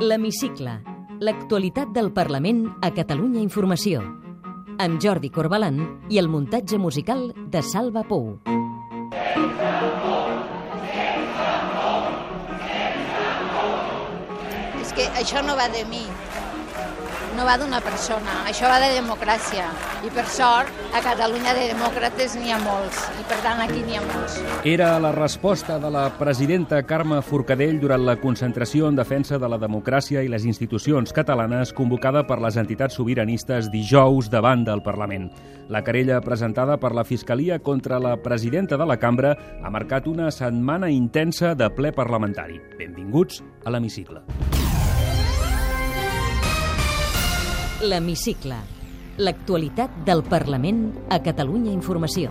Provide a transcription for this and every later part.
L'Hemicicle. L'actualitat del Parlament a Catalunya Informació. Amb Jordi Corbalan i el muntatge musical de Salva Pou. És que això no va de mi, no va d'una persona, això va de democràcia. I per sort, a Catalunya de demòcrates n'hi ha molts, i per tant aquí n'hi ha molts. Era la resposta de la presidenta Carme Forcadell durant la concentració en defensa de la democràcia i les institucions catalanes convocada per les entitats sobiranistes dijous davant del Parlament. La querella presentada per la Fiscalia contra la presidenta de la cambra ha marcat una setmana intensa de ple parlamentari. Benvinguts a l'hemicicle. L'Hemicicle. L'actualitat del Parlament a Catalunya Informació.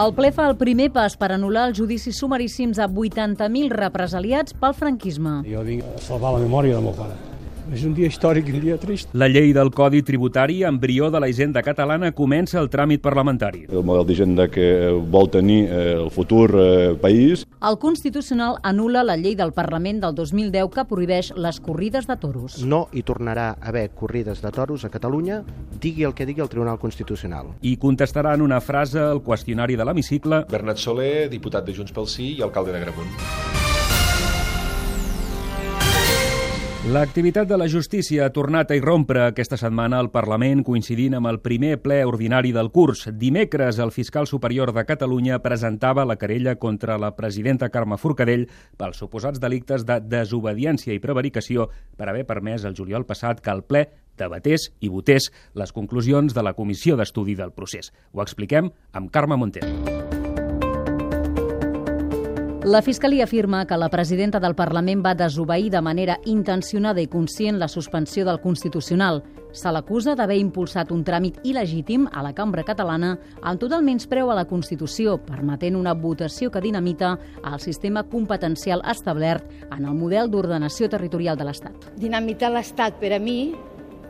El ple fa el primer pas per anul·lar els judicis sumaríssims a 80.000 represaliats pel franquisme. Jo vinc a salvar la memòria del meu pare. És un dia històric i un dia trist. La llei del Codi Tributari, embrió de la hisenda catalana, comença el tràmit parlamentari. El model d'hisenda que vol tenir eh, el futur eh, país. El Constitucional anul·la la llei del Parlament del 2010 que prohibeix les corrides de toros. No hi tornarà a haver corrides de toros a Catalunya, digui el que digui el Tribunal Constitucional. I contestarà en una frase el qüestionari de l'hemicicle Bernat Soler, diputat de Junts pel Sí i alcalde d'Agramunt. L'activitat de la justícia ha tornat a irrompre aquesta setmana al Parlament coincidint amb el primer ple ordinari del curs. Dimecres, el fiscal superior de Catalunya presentava la querella contra la presidenta Carme Forcadell pels suposats delictes de desobediència i prevaricació per haver permès el juliol passat que el ple debatés i votés les conclusions de la comissió d'estudi del procés. Ho expliquem amb Carme Montero. La Fiscalia afirma que la presidenta del Parlament va desobeir de manera intencionada i conscient la suspensió del Constitucional. Se l'acusa d'haver impulsat un tràmit il·legítim a la cambra catalana amb total menyspreu a la Constitució, permetent una votació que dinamita el sistema competencial establert en el model d'ordenació territorial de l'Estat. Dinamitar l'Estat per a mi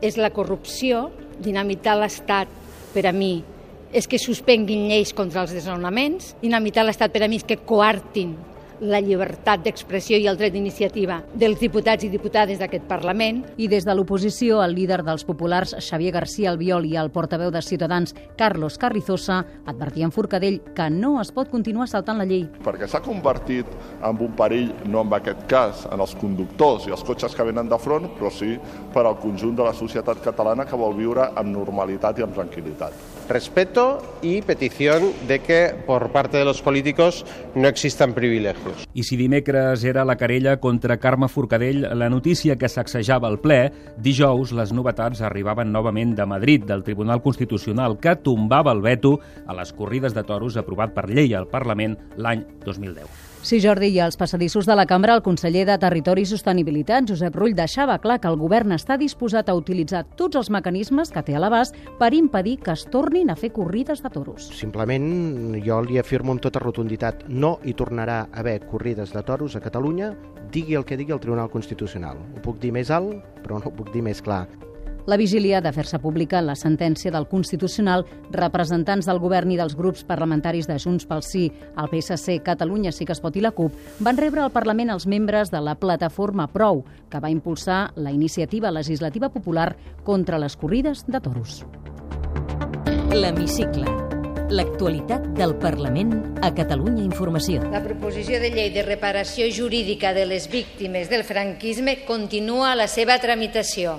és la corrupció, dinamitar l'Estat per a mi és que suspenguin lleis contra els desnonaments, dinamitar l'Estat per a mi és que coartin la llibertat d'expressió i el dret d'iniciativa dels diputats i diputades d'aquest Parlament. I des de l'oposició, el líder dels populars, Xavier García Albiol, i el portaveu de Ciutadans, Carlos Carrizosa, advertien Forcadell que no es pot continuar saltant la llei. perquè s'ha convertit en un perill, no en aquest cas, en els conductors i els cotxes que venen de front, però sí per al conjunt de la societat catalana que vol viure amb normalitat i amb tranquil·litat. Respeto y petición de que por parte de los políticos no existan privilegios. I si dimecres era la querella contra Carme Forcadell la notícia que sacsejava el ple, dijous les novetats arribaven novament de Madrid, del Tribunal Constitucional, que tombava el veto a les corrides de toros aprovat per llei al Parlament l'any 2010. Sí, Jordi, i als passadissos de la cambra, el conseller de Territori i Sostenibilitat, Josep Rull, deixava clar que el govern està disposat a utilitzar tots els mecanismes que té a l'abast per impedir que es tornin a fer corrides de toros. Simplement, jo li afirmo amb tota rotunditat, no hi tornarà a haver corrides de toros a Catalunya, digui el que digui el Tribunal Constitucional. Ho puc dir més alt, però no ho puc dir més clar. La vigília de fer-se pública la sentència del Constitucional, representants del govern i dels grups parlamentaris de Junts pel Sí, el PSC, Catalunya Sí que es pot i la CUP, van rebre al Parlament els membres de la plataforma Prou, que va impulsar la iniciativa legislativa popular contra les corrides de toros. L'Hemicicle. L'actualitat del Parlament a Catalunya Informació. La proposició de llei de reparació jurídica de les víctimes del franquisme continua la seva tramitació.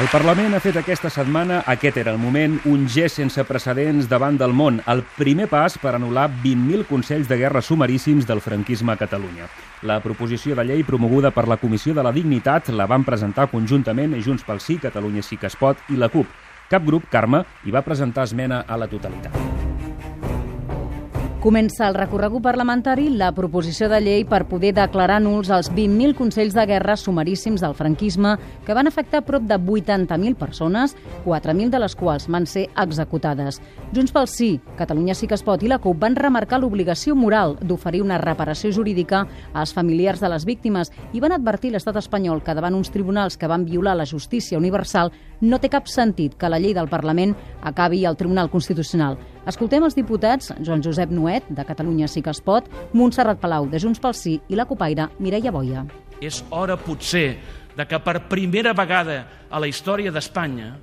El Parlament ha fet aquesta setmana, aquest era el moment, un gest sense precedents davant del món, el primer pas per anul·lar 20.000 consells de guerra sumaríssims del franquisme a Catalunya. La proposició de llei promoguda per la Comissió de la Dignitat la van presentar conjuntament Junts pel Sí, Catalunya Sí que es pot i la CUP. Cap grup, Carme, hi va presentar esmena a la totalitat. Comença el recorregut parlamentari la proposició de llei per poder declarar nuls els 20.000 consells de guerra sumaríssims del franquisme que van afectar prop de 80.000 persones, 4.000 de les quals van ser executades. Junts pel Sí, Catalunya Sí que es pot i la CUP van remarcar l'obligació moral d'oferir una reparació jurídica als familiars de les víctimes i van advertir l'estat espanyol que davant uns tribunals que van violar la justícia universal no té cap sentit que la llei del Parlament acabi al Tribunal Constitucional. Escoltem els diputats Joan Josep Nuet, de Catalunya Sí que es pot, Montserrat Palau, de Junts pel Sí, i la copaire Mireia Boia. És hora, potser, de que per primera vegada a la història d'Espanya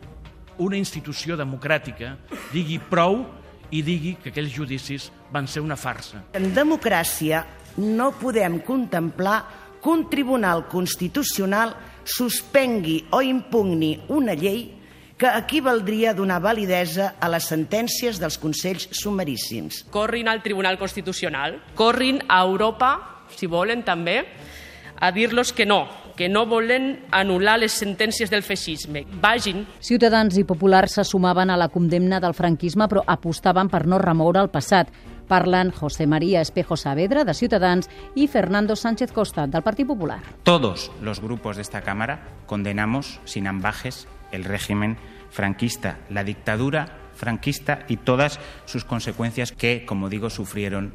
una institució democràtica digui prou i digui que aquells judicis van ser una farsa. En democràcia no podem contemplar que un tribunal constitucional suspengui o impugni una llei que equivaldria a donar validesa a les sentències dels Consells Sumaríssims. Corrin al Tribunal Constitucional, corrin a Europa, si volen també, a dir-los que no, que no volen anul·lar les sentències del feixisme. Vagin. Ciutadans i populars se sumaven a la condemna del franquisme, però apostaven per no remoure el passat. Parlen José María Espejo Saavedra, de Ciutadans, y Fernando Sánchez Costa, del Partido Popular. Todos los grupos de esta Cámara condenamos sin ambajes el régimen franquista, la dictadura franquista y todas sus consecuencias que, como digo, sufrieron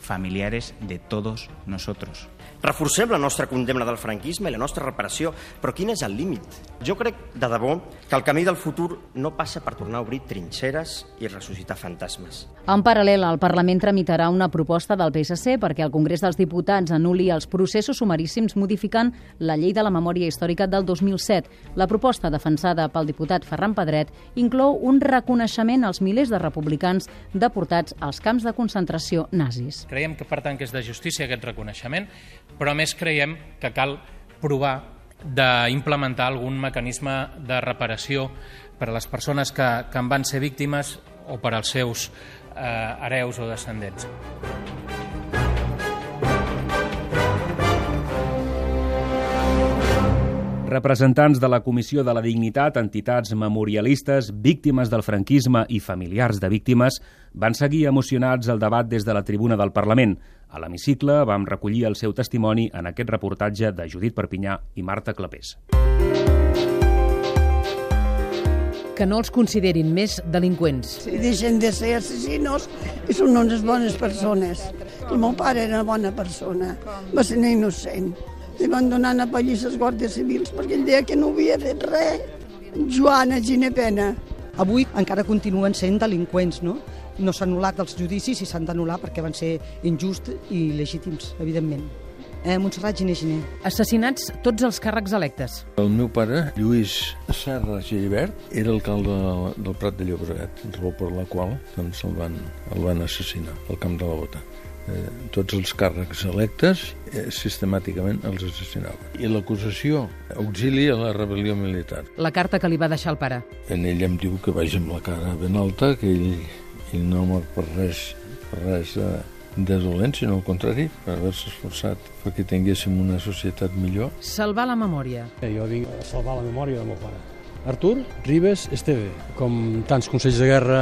familiares de todos nosotros. Reforcem la nostra condemna del franquisme i la nostra reparació, però quin és el límit? Jo crec, de debò, que el camí del futur no passa per tornar a obrir trinxeres i ressuscitar fantasmes. En paral·lel, el Parlament tramitarà una proposta del PSC perquè el Congrés dels Diputats anuli els processos sumaríssims modificant la llei de la memòria històrica del 2007. La proposta, defensada pel diputat Ferran Pedret, inclou un reconeixement als milers de republicans deportats als camps de concentració nazis. Creiem que, per tant, que és de justícia aquest reconeixement, però més creiem que cal provar d'implementar algun mecanisme de reparació per a les persones que, que en van ser víctimes o per als seus eh, hereus o descendents. Representants de la Comissió de la Dignitat, entitats memorialistes, víctimes del franquisme i familiars de víctimes van seguir emocionats el debat des de la tribuna del Parlament. A l'hemicicle vam recollir el seu testimoni en aquest reportatge de Judit Perpinyà i Marta Clapés. Que no els considerin més delinqüents. Si deixen de ser assassinos i són unes bones persones. El meu pare era una bona persona, va ser innocent li van donar una pallissa als guàrdies civils perquè ell deia que no havia fet res. Joana Ginepena. Avui encara continuen sent delinqüents, no? No s'han anul·lat els judicis i s'han d'anul·lar perquè van ser injusts i legítims, evidentment. Eh, Montserrat Giné Giné. Assassinats tots els càrrecs electes. El meu pare, Lluís Serra Gilbert, era alcalde del Prat de Llobregat, raó per la qual doncs, el, van, el van assassinar al camp de la Bota eh, tots els càrrecs electes eh, sistemàticament els assassinaven. I l'acusació auxili a la rebel·lió militar. La carta que li va deixar el pare. En ell em diu que vaig amb la cara ben alta, que ell, ell no mor per res, per res de, de dolent, sinó al contrari, per haver-se esforçat perquè tinguéssim una societat millor. Salvar la memòria. Eh, jo vinc a salvar la memòria del meu pare. Artur Ribes Esteve, com tants consells de guerra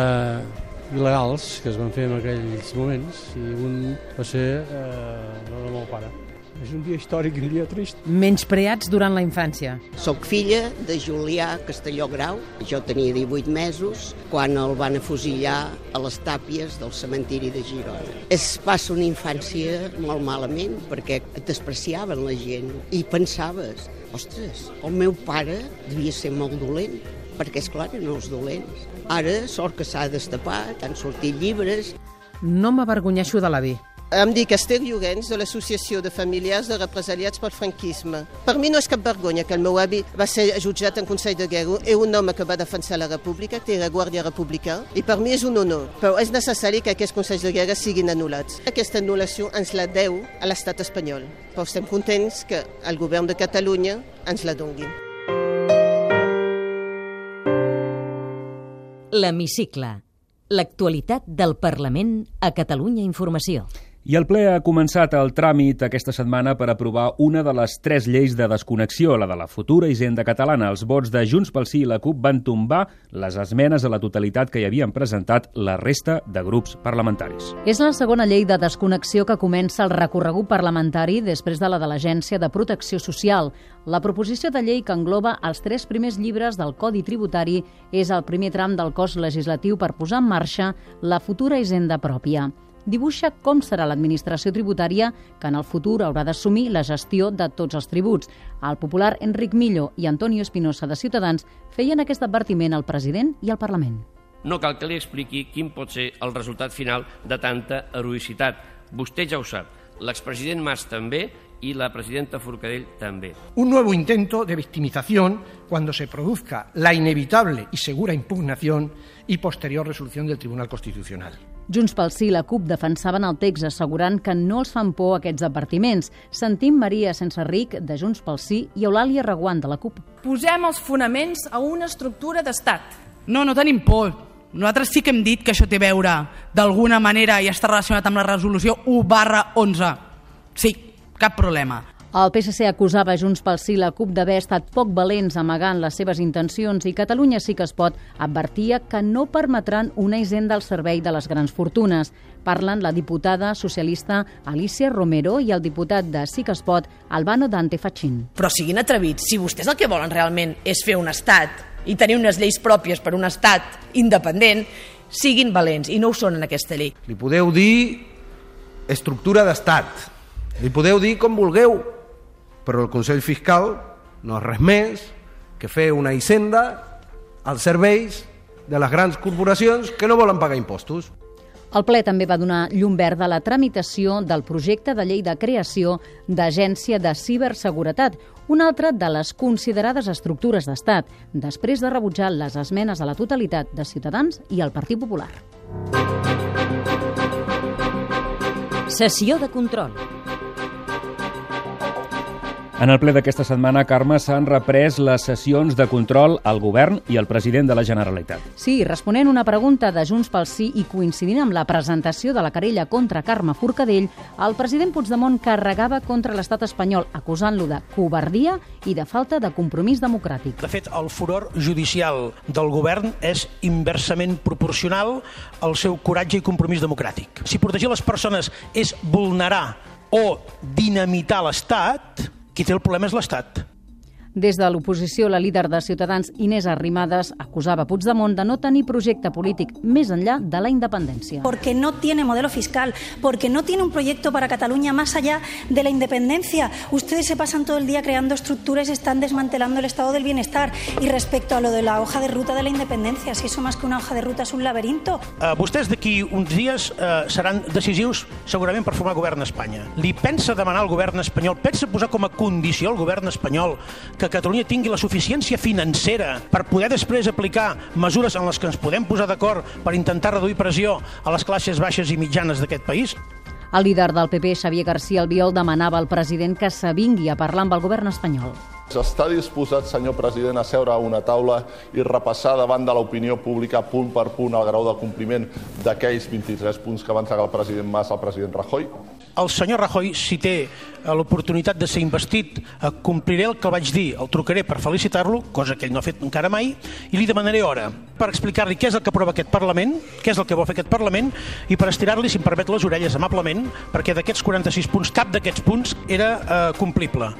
il·legals que es van fer en aquells moments i un va ser eh, el meu pare. És un dia històric i un dia trist. Menyspreats durant la infància. Soc filla de Julià Castelló Grau. Jo tenia 18 mesos quan el van afusillar a les tàpies del cementiri de Girona. Es passa una infància molt malament perquè et despreciaven la gent i pensaves, ostres, el meu pare devia ser molt dolent perquè, és clar eren els dolents. Ara, sort que s'ha destapat, han sortit llibres... No m'avergonyeixo de l'avi. Em dic Esther Llorenç, de l'Associació de Familiars de Represaliats pel Franquisme. Per mi no és cap vergonya que el meu avi va ser jutjat en Consell de Guerra i un home que va defensar la República, que era guàrdia republicà, i per mi és un honor. Però és necessari que aquests Consells de Guerra siguin anul·lats. Aquesta anul·lació ens la deu a l'estat espanyol. Però estem contents que el govern de Catalunya ens la doni. L'Hemicicle. L'actualitat del Parlament a Catalunya Informació. I el ple ha començat el tràmit aquesta setmana per aprovar una de les tres lleis de desconnexió, la de la futura hisenda catalana. Els vots de Junts pel Sí i la CUP van tombar les esmenes a la totalitat que hi havien presentat la resta de grups parlamentaris. És la segona llei de desconnexió que comença el recorregut parlamentari després de la de l'Agència de Protecció Social. La proposició de llei que engloba els tres primers llibres del Codi Tributari és el primer tram del cos legislatiu per posar en marxa la futura hisenda pròpia dibuixa com serà l'administració tributària que en el futur haurà d'assumir la gestió de tots els tributs. El popular Enric Millo i Antonio Espinosa de Ciutadans feien aquest advertiment al president i al Parlament. No cal que li expliqui quin pot ser el resultat final de tanta heroïcitat. Vostè ja ho sap. L'expresident Mas també y la presidenta Forcadell también. Un nuevo intento de victimización cuando se produzca la inevitable y segura impugnación y posterior resolución del Tribunal Constitucional. Junts pel Sí i la CUP defensaven el text assegurant que no els fan por aquests advertiments. Sentim Maria Sense Ric, de Junts pel Sí, i Eulàlia Reguant, de la CUP. Posem els fonaments a una estructura d'estat. No, no tenim por. Nosaltres sí que hem dit que això té a veure d'alguna manera i està relacionat amb la resolució 1 barra 11. Sí, cap problema. El PSC acusava Junts pel Sí la CUP d'haver estat poc valents amagant les seves intencions i Catalunya sí que es pot advertia que no permetran una hisenda al servei de les grans fortunes. Parlen la diputada socialista Alicia Romero i el diputat de Sí que es pot, Albano Dante Fachin. Però siguin atrevits, si vostès el que volen realment és fer un estat i tenir unes lleis pròpies per un estat independent, siguin valents i no ho són en aquesta llei. Li podeu dir estructura d'estat, li podeu dir com vulgueu, però el Consell Fiscal no és res més que fer una hisenda als serveis de les grans corporacions que no volen pagar impostos. El ple també va donar llum verda a la tramitació del projecte de llei de creació d'Agència de Ciberseguretat, una altra de les considerades estructures d'estat, després de rebutjar les esmenes a la totalitat de Ciutadans i el Partit Popular. Sessió de control. En el ple d'aquesta setmana, Carme, s'han reprès les sessions de control al govern i al president de la Generalitat. Sí, responent una pregunta de Junts pel Sí i coincidint amb la presentació de la querella contra Carme Forcadell, el president Puigdemont carregava contra l'estat espanyol, acusant-lo de covardia i de falta de compromís democràtic. De fet, el furor judicial del govern és inversament proporcional al seu coratge i compromís democràtic. Si protegir les persones és vulnerar o dinamitar l'Estat, qui té el problema és l'Estat. Des de l'oposició, la líder de Ciutadans, Inés Arrimadas, acusava Puigdemont de no tenir projecte polític més enllà de la independència. Porque no tiene modelo fiscal, porque no tiene un proyecto para Cataluña más allá de la independencia. Ustedes se pasan todo el día creando estructuras, están desmantelando el estado del bienestar. Y respecto a lo de la hoja de ruta de la independencia, si eso más que una hoja de ruta es un laberinto. Uh, vostès d'aquí uns dies uh, seran decisius segurament per formar govern a Espanya. Li pensa demanar al govern espanyol, pensa posar com a condició al govern espanyol que Catalunya tingui la suficiència financera per poder després aplicar mesures en les que ens podem posar d'acord per intentar reduir pressió a les classes baixes i mitjanes d'aquest país? El líder del PP, Xavier García Albiol, demanava al president que s'avingui a parlar amb el govern espanyol. Està disposat, senyor president, a seure a una taula i repassar davant de l'opinió pública punt per punt el grau de compliment d'aquells 23 punts que va entregar el president Mas al president Rajoy? El senyor Rajoy, si té eh, l'oportunitat de ser investit, eh, compliré el que vaig dir, el trucaré per felicitar-lo, cosa que ell no ha fet encara mai, i li demanaré hora per explicar-li què és el que aprova aquest Parlament, què és el que vol fer aquest Parlament, i per estirar-li, si em permet, les orelles amablement, perquè d'aquests 46 punts, cap d'aquests punts era eh, complible.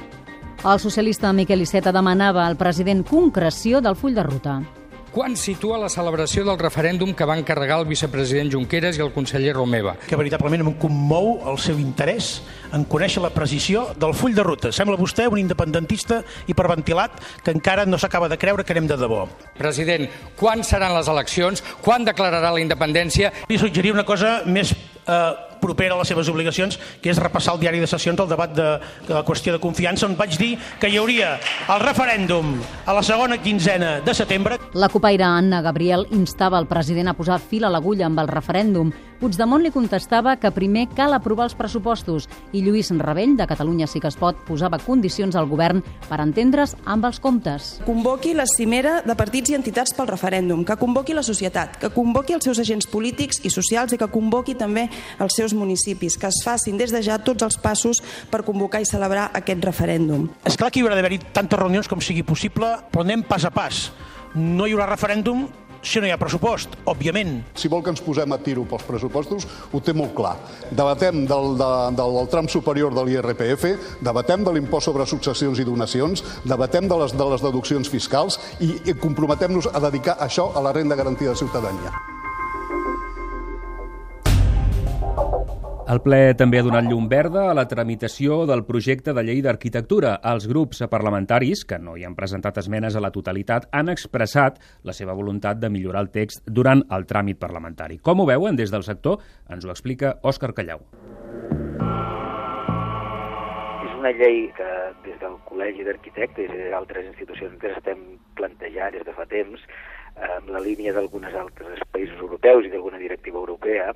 El socialista Miquel Iceta demanava al president concreció del full de ruta. Quan situa la celebració del referèndum que van carregar el vicepresident Junqueras i el conseller Romeva? Que veritablement em commou el seu interès en conèixer la precisió del full de ruta. Sembla vostè un independentista hiperventilat que encara no s'acaba de creure que anem de debò. President, quan seran les eleccions? Quan declararà la independència? Li suggeria una cosa més eh, propera a les seves obligacions, que és repassar el diari de sessions del debat de, de la qüestió de confiança, on vaig dir que hi hauria el referèndum a la segona quinzena de setembre. La copaire Anna Gabriel instava el president a posar fil a l'agulla amb el referèndum. Puigdemont li contestava que primer cal aprovar els pressupostos i Lluís Rebell, de Catalunya sí que es pot, posava condicions al govern per entendre's amb els comptes. Convoqui la cimera de partits i entitats pel referèndum, que convoqui la societat, que convoqui els seus agents polítics i socials i que convoqui també els seus municipis, que es facin des de ja tots els passos per convocar i celebrar aquest referèndum. És clar que hi haurà d'haver-hi tantes reunions com sigui possible, però anem pas a pas. No hi haurà referèndum si no hi ha pressupost, òbviament. Si vol que ens posem a tiro pels pressupostos, ho té molt clar. Debatem del, de, del, del tram superior de l'IRPF, debatem de l'impost sobre successions i donacions, debatem de les, de les deduccions fiscals i, i comprometem-nos a dedicar això a la renda garantida de ciutadania. El ple també ha donat llum verda a la tramitació del projecte de llei d'arquitectura. Els grups parlamentaris, que no hi han presentat esmenes a la totalitat, han expressat la seva voluntat de millorar el text durant el tràmit parlamentari. Com ho veuen des del sector? Ens ho explica Òscar Callau. És una llei que des del Col·legi d'Arquitectes i d'altres institucions que estem plantejant des de fa temps, en la línia d'algunes altres països europeus i d'alguna directiva europea,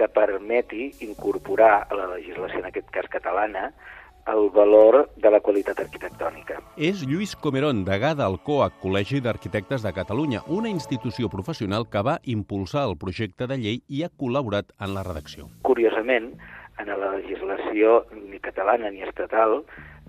que permeti incorporar a la legislació, en aquest cas catalana, el valor de la qualitat arquitectònica. És Lluís Comerón, degà del COAC, Col·legi d'Arquitectes de Catalunya, una institució professional que va impulsar el projecte de llei i ha col·laborat en la redacció. Curiosament, en la legislació ni catalana ni estatal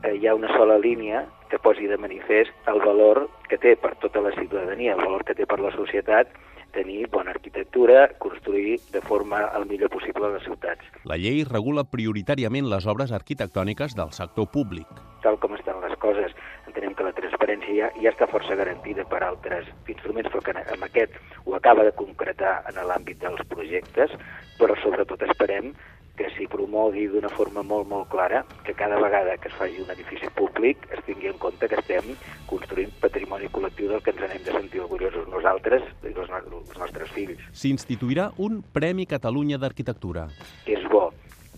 eh, hi ha una sola línia que posi de manifest el valor que té per tota la ciutadania, el valor que té per la societat tenir bona arquitectura, construir de forma el millor possible les ciutats. La llei regula prioritàriament les obres arquitectòniques del sector públic. Tal com estan les coses, entenem que la transparència ja, ja està força garantida per altres instruments, però que amb aquest ho acaba de concretar en l'àmbit dels projectes, però sobretot esperem que s'hi promogui d'una forma molt, molt clara que cada vegada que es faci un edifici públic es tingui en compte que estem construint patrimoni col·lectiu del que ens n'hem de sentir orgullosos nosaltres i els, els nostres fills. S'instituirà un Premi Catalunya d'Arquitectura. És bo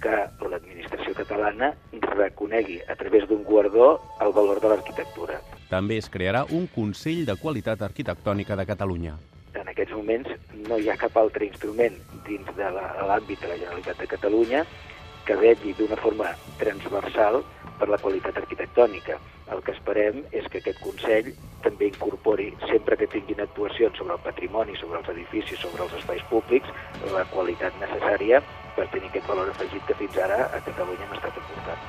que l'administració catalana reconegui a través d'un guardó el valor de l'arquitectura. També es crearà un Consell de Qualitat Arquitectònica de Catalunya en aquests moments no hi ha cap altre instrument dins de l'àmbit de la Generalitat de Catalunya que vetlli d'una forma transversal per la qualitat arquitectònica. El que esperem és que aquest Consell també incorpori, sempre que tinguin actuacions sobre el patrimoni, sobre els edificis, sobre els espais públics, la qualitat necessària per tenir aquest valor afegit que fins ara a Catalunya hem estat aportant.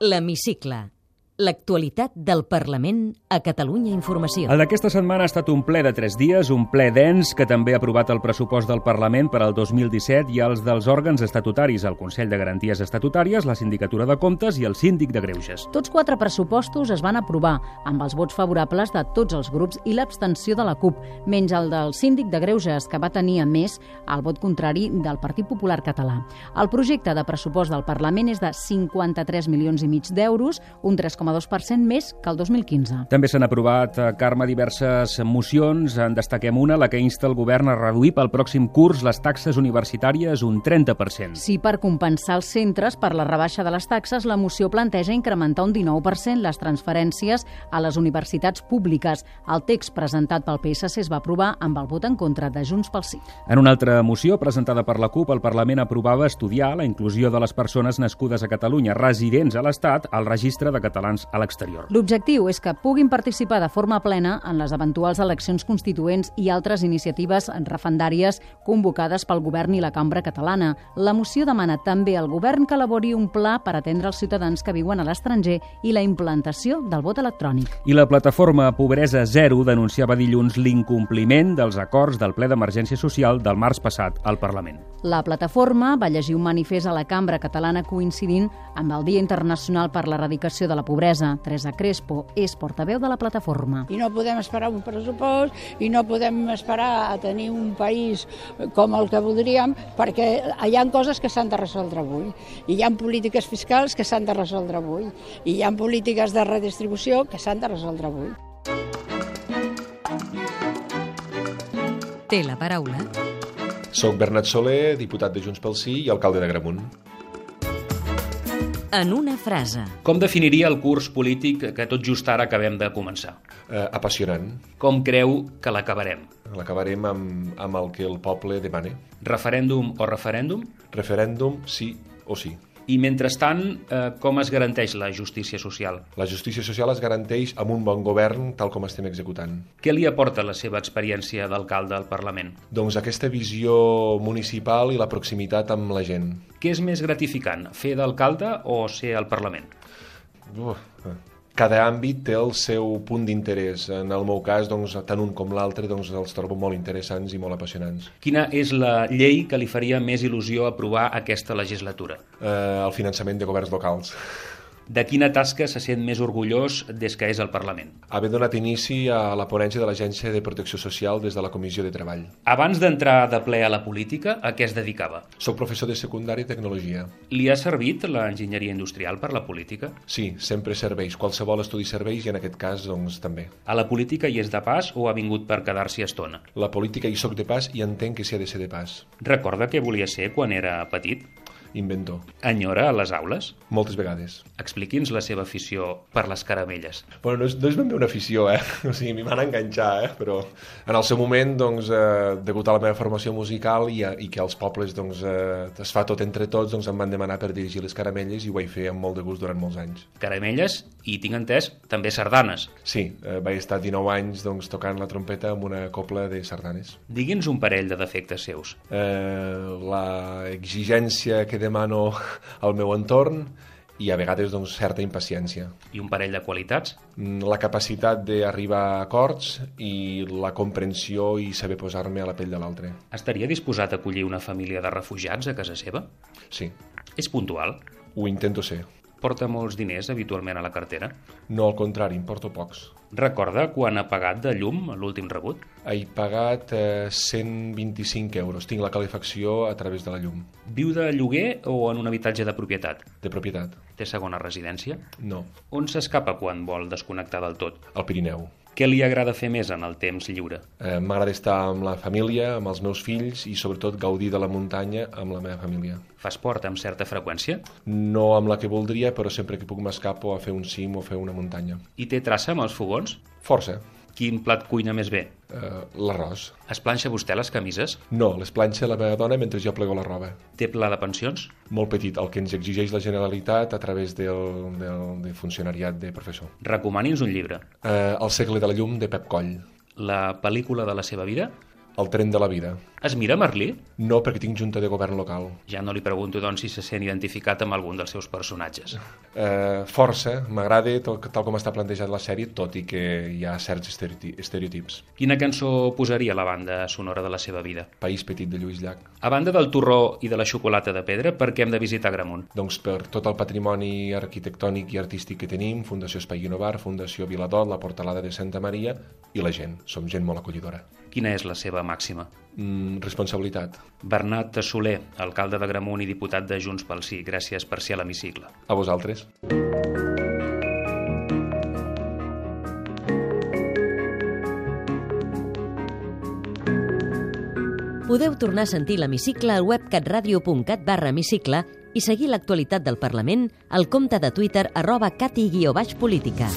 L'Hemicicle L'actualitat del Parlament a Catalunya Informació. El d'aquesta setmana ha estat un ple de tres dies, un ple dens que també ha aprovat el pressupost del Parlament per al 2017 i els dels òrgans estatutaris, el Consell de Garanties Estatutàries, la Sindicatura de Comptes i el Síndic de Greuges. Tots quatre pressupostos es van aprovar amb els vots favorables de tots els grups i l'abstenció de la CUP, menys el del Síndic de Greuges, que va tenir, a més, el vot contrari del Partit Popular Català. El projecte de pressupost del Parlament és de 53 milions i mig d'euros, un 3, 3,2% més que el 2015. També s'han aprovat, Carme, diverses mocions. En destaquem una, la que insta el govern a reduir pel pròxim curs les taxes universitàries un 30%. Sí, per compensar els centres per la rebaixa de les taxes, la moció planteja incrementar un 19% les transferències a les universitats públiques. El text presentat pel PSC es va aprovar amb el vot en contra de Junts pel Sí. En una altra moció presentada per la CUP, el Parlament aprovava estudiar la inclusió de les persones nascudes a Catalunya residents a l'Estat al registre de catalans catalans a l'exterior. L'objectiu és que puguin participar de forma plena en les eventuals eleccions constituents i altres iniciatives refendàries convocades pel govern i la cambra catalana. La moció demana també al govern que elabori un pla per atendre els ciutadans que viuen a l'estranger i la implantació del vot electrònic. I la plataforma Pobresa Zero denunciava dilluns l'incompliment dels acords del ple d'emergència social del març passat al Parlament. La plataforma va llegir un manifest a la cambra catalana coincidint amb el Dia Internacional per l'Erradicació de la Pobresa Pobresa. Teresa Crespo és portaveu de la plataforma. I no podem esperar un pressupost i no podem esperar a tenir un país com el que voldríem perquè hi ha coses que s'han de resoldre avui. I hi ha polítiques fiscals que s'han de resoldre avui. I hi ha polítiques de redistribució que s'han de resoldre avui. Té la paraula. Soc Bernat Soler, diputat de Junts pel Sí i alcalde de Gramunt en una frase. Com definiria el curs polític que tot just ara acabem de començar? Eh, apassionant. Com creu que l'acabarem? L'acabarem amb, amb el que el poble demana. Referèndum o referèndum? Referèndum, sí o sí. I mentrestant, eh, com es garanteix la justícia social? La justícia social es garanteix amb un bon govern tal com estem executant. Què li aporta la seva experiència d'alcalde al Parlament? Doncs aquesta visió municipal i la proximitat amb la gent. Què és més gratificant, fer d'alcalde o ser al Parlament? Uh, cada àmbit té el seu punt d'interès. En el meu cas, doncs, tant un com l'altre doncs, els trobo molt interessants i molt apassionants. Quina és la llei que li faria més il·lusió aprovar aquesta legislatura? Eh, el finançament de governs locals. De quina tasca se sent més orgullós des que és al Parlament? Haver donat inici a la ponència de l'Agència de Protecció Social des de la Comissió de Treball. Abans d'entrar de ple a la política, a què es dedicava? Soc professor de secundària i tecnologia. Li ha servit l'enginyeria industrial per la política? Sí, sempre serveix. Qualsevol estudi serveix i en aquest cas doncs, també. A la política hi és de pas o ha vingut per quedar-s'hi estona? La política hi soc de pas i entenc que s'hi ha de ser de pas. Recorda què volia ser quan era petit? Inventor. Enyora a les aules? Moltes vegades. Expliqui'ns la seva afició per les caramelles. Bueno, no és, no és ben bé una afició, eh? O sigui, m'hi van enganxar, eh? Però en el seu moment, doncs, eh, degut a la meva formació musical i, a, i que als pobles, doncs, eh, es fa tot entre tots, doncs em van demanar per dirigir les caramelles i ho vaig fer amb molt de gust durant molts anys. Caramelles i, tinc entès, també sardanes. Sí, eh, vaig estar 19 anys, doncs, tocant la trompeta amb una copla de sardanes. Digui'ns un parell de defectes seus. Eh, la exigència que demano al meu entorn i a vegades doncs, certa impaciència. I un parell de qualitats? La capacitat d'arribar a acords i la comprensió i saber posar-me a la pell de l'altre. Estaria disposat a acollir una família de refugiats a casa seva? Sí. És puntual? Ho intento ser. Porta molts diners habitualment a la cartera? No, al contrari, em porto pocs. Recorda quan ha pagat de llum l'últim rebut? He pagat eh, 125 euros. Tinc la calefacció a través de la llum. Viu de lloguer o en un habitatge de propietat? De propietat. Té segona residència? No. On s'escapa quan vol desconnectar del tot? Al Pirineu. Què li agrada fer més en el temps lliure? Eh, M'agrada estar amb la família, amb els meus fills i sobretot gaudir de la muntanya amb la meva família. Fa esport amb certa freqüència? No amb la que voldria, però sempre que puc m'escapo a fer un cim o fer una muntanya. I té traça amb els fogons? Força. Quin plat cuina més bé? Uh, L'arròs. Es planxa vostè les camises? No, les planxa la meva dona mentre jo plego la roba. Té pla de pensions? Molt petit, el que ens exigeix la Generalitat a través del, del, del funcionariat de professor. Recomani'ns un llibre. Uh, el segle de la llum, de Pep Coll. La pel·lícula de la seva vida? El tren de la vida. Es mira Merlí? No, perquè tinc junta de govern local. Ja no li pregunto, doncs, si se sent identificat amb algun dels seus personatges. Uh, força, m'agrada tal, tal com està plantejat la sèrie, tot i que hi ha certs estereotips. Quina cançó posaria la banda sonora de la seva vida? País petit de Lluís Llach. A banda del torró i de la xocolata de pedra, per què hem de visitar Gramunt? Doncs per tot el patrimoni arquitectònic i artístic que tenim, Fundació Espai Guinovar, Fundació Viladot, la Portalada de Santa Maria i la gent. Som gent molt acollidora. Quina és la seva màxima? Mm, responsabilitat. Bernat Soler, alcalde de Gramunt i diputat de Junts pel Sí. Gràcies per ser a l'hemicicle. A vosaltres. Podeu tornar a sentir l'hemicicle al web catradio.cat barra hemicicle i seguir l'actualitat del Parlament al compte de Twitter arroba cati-política.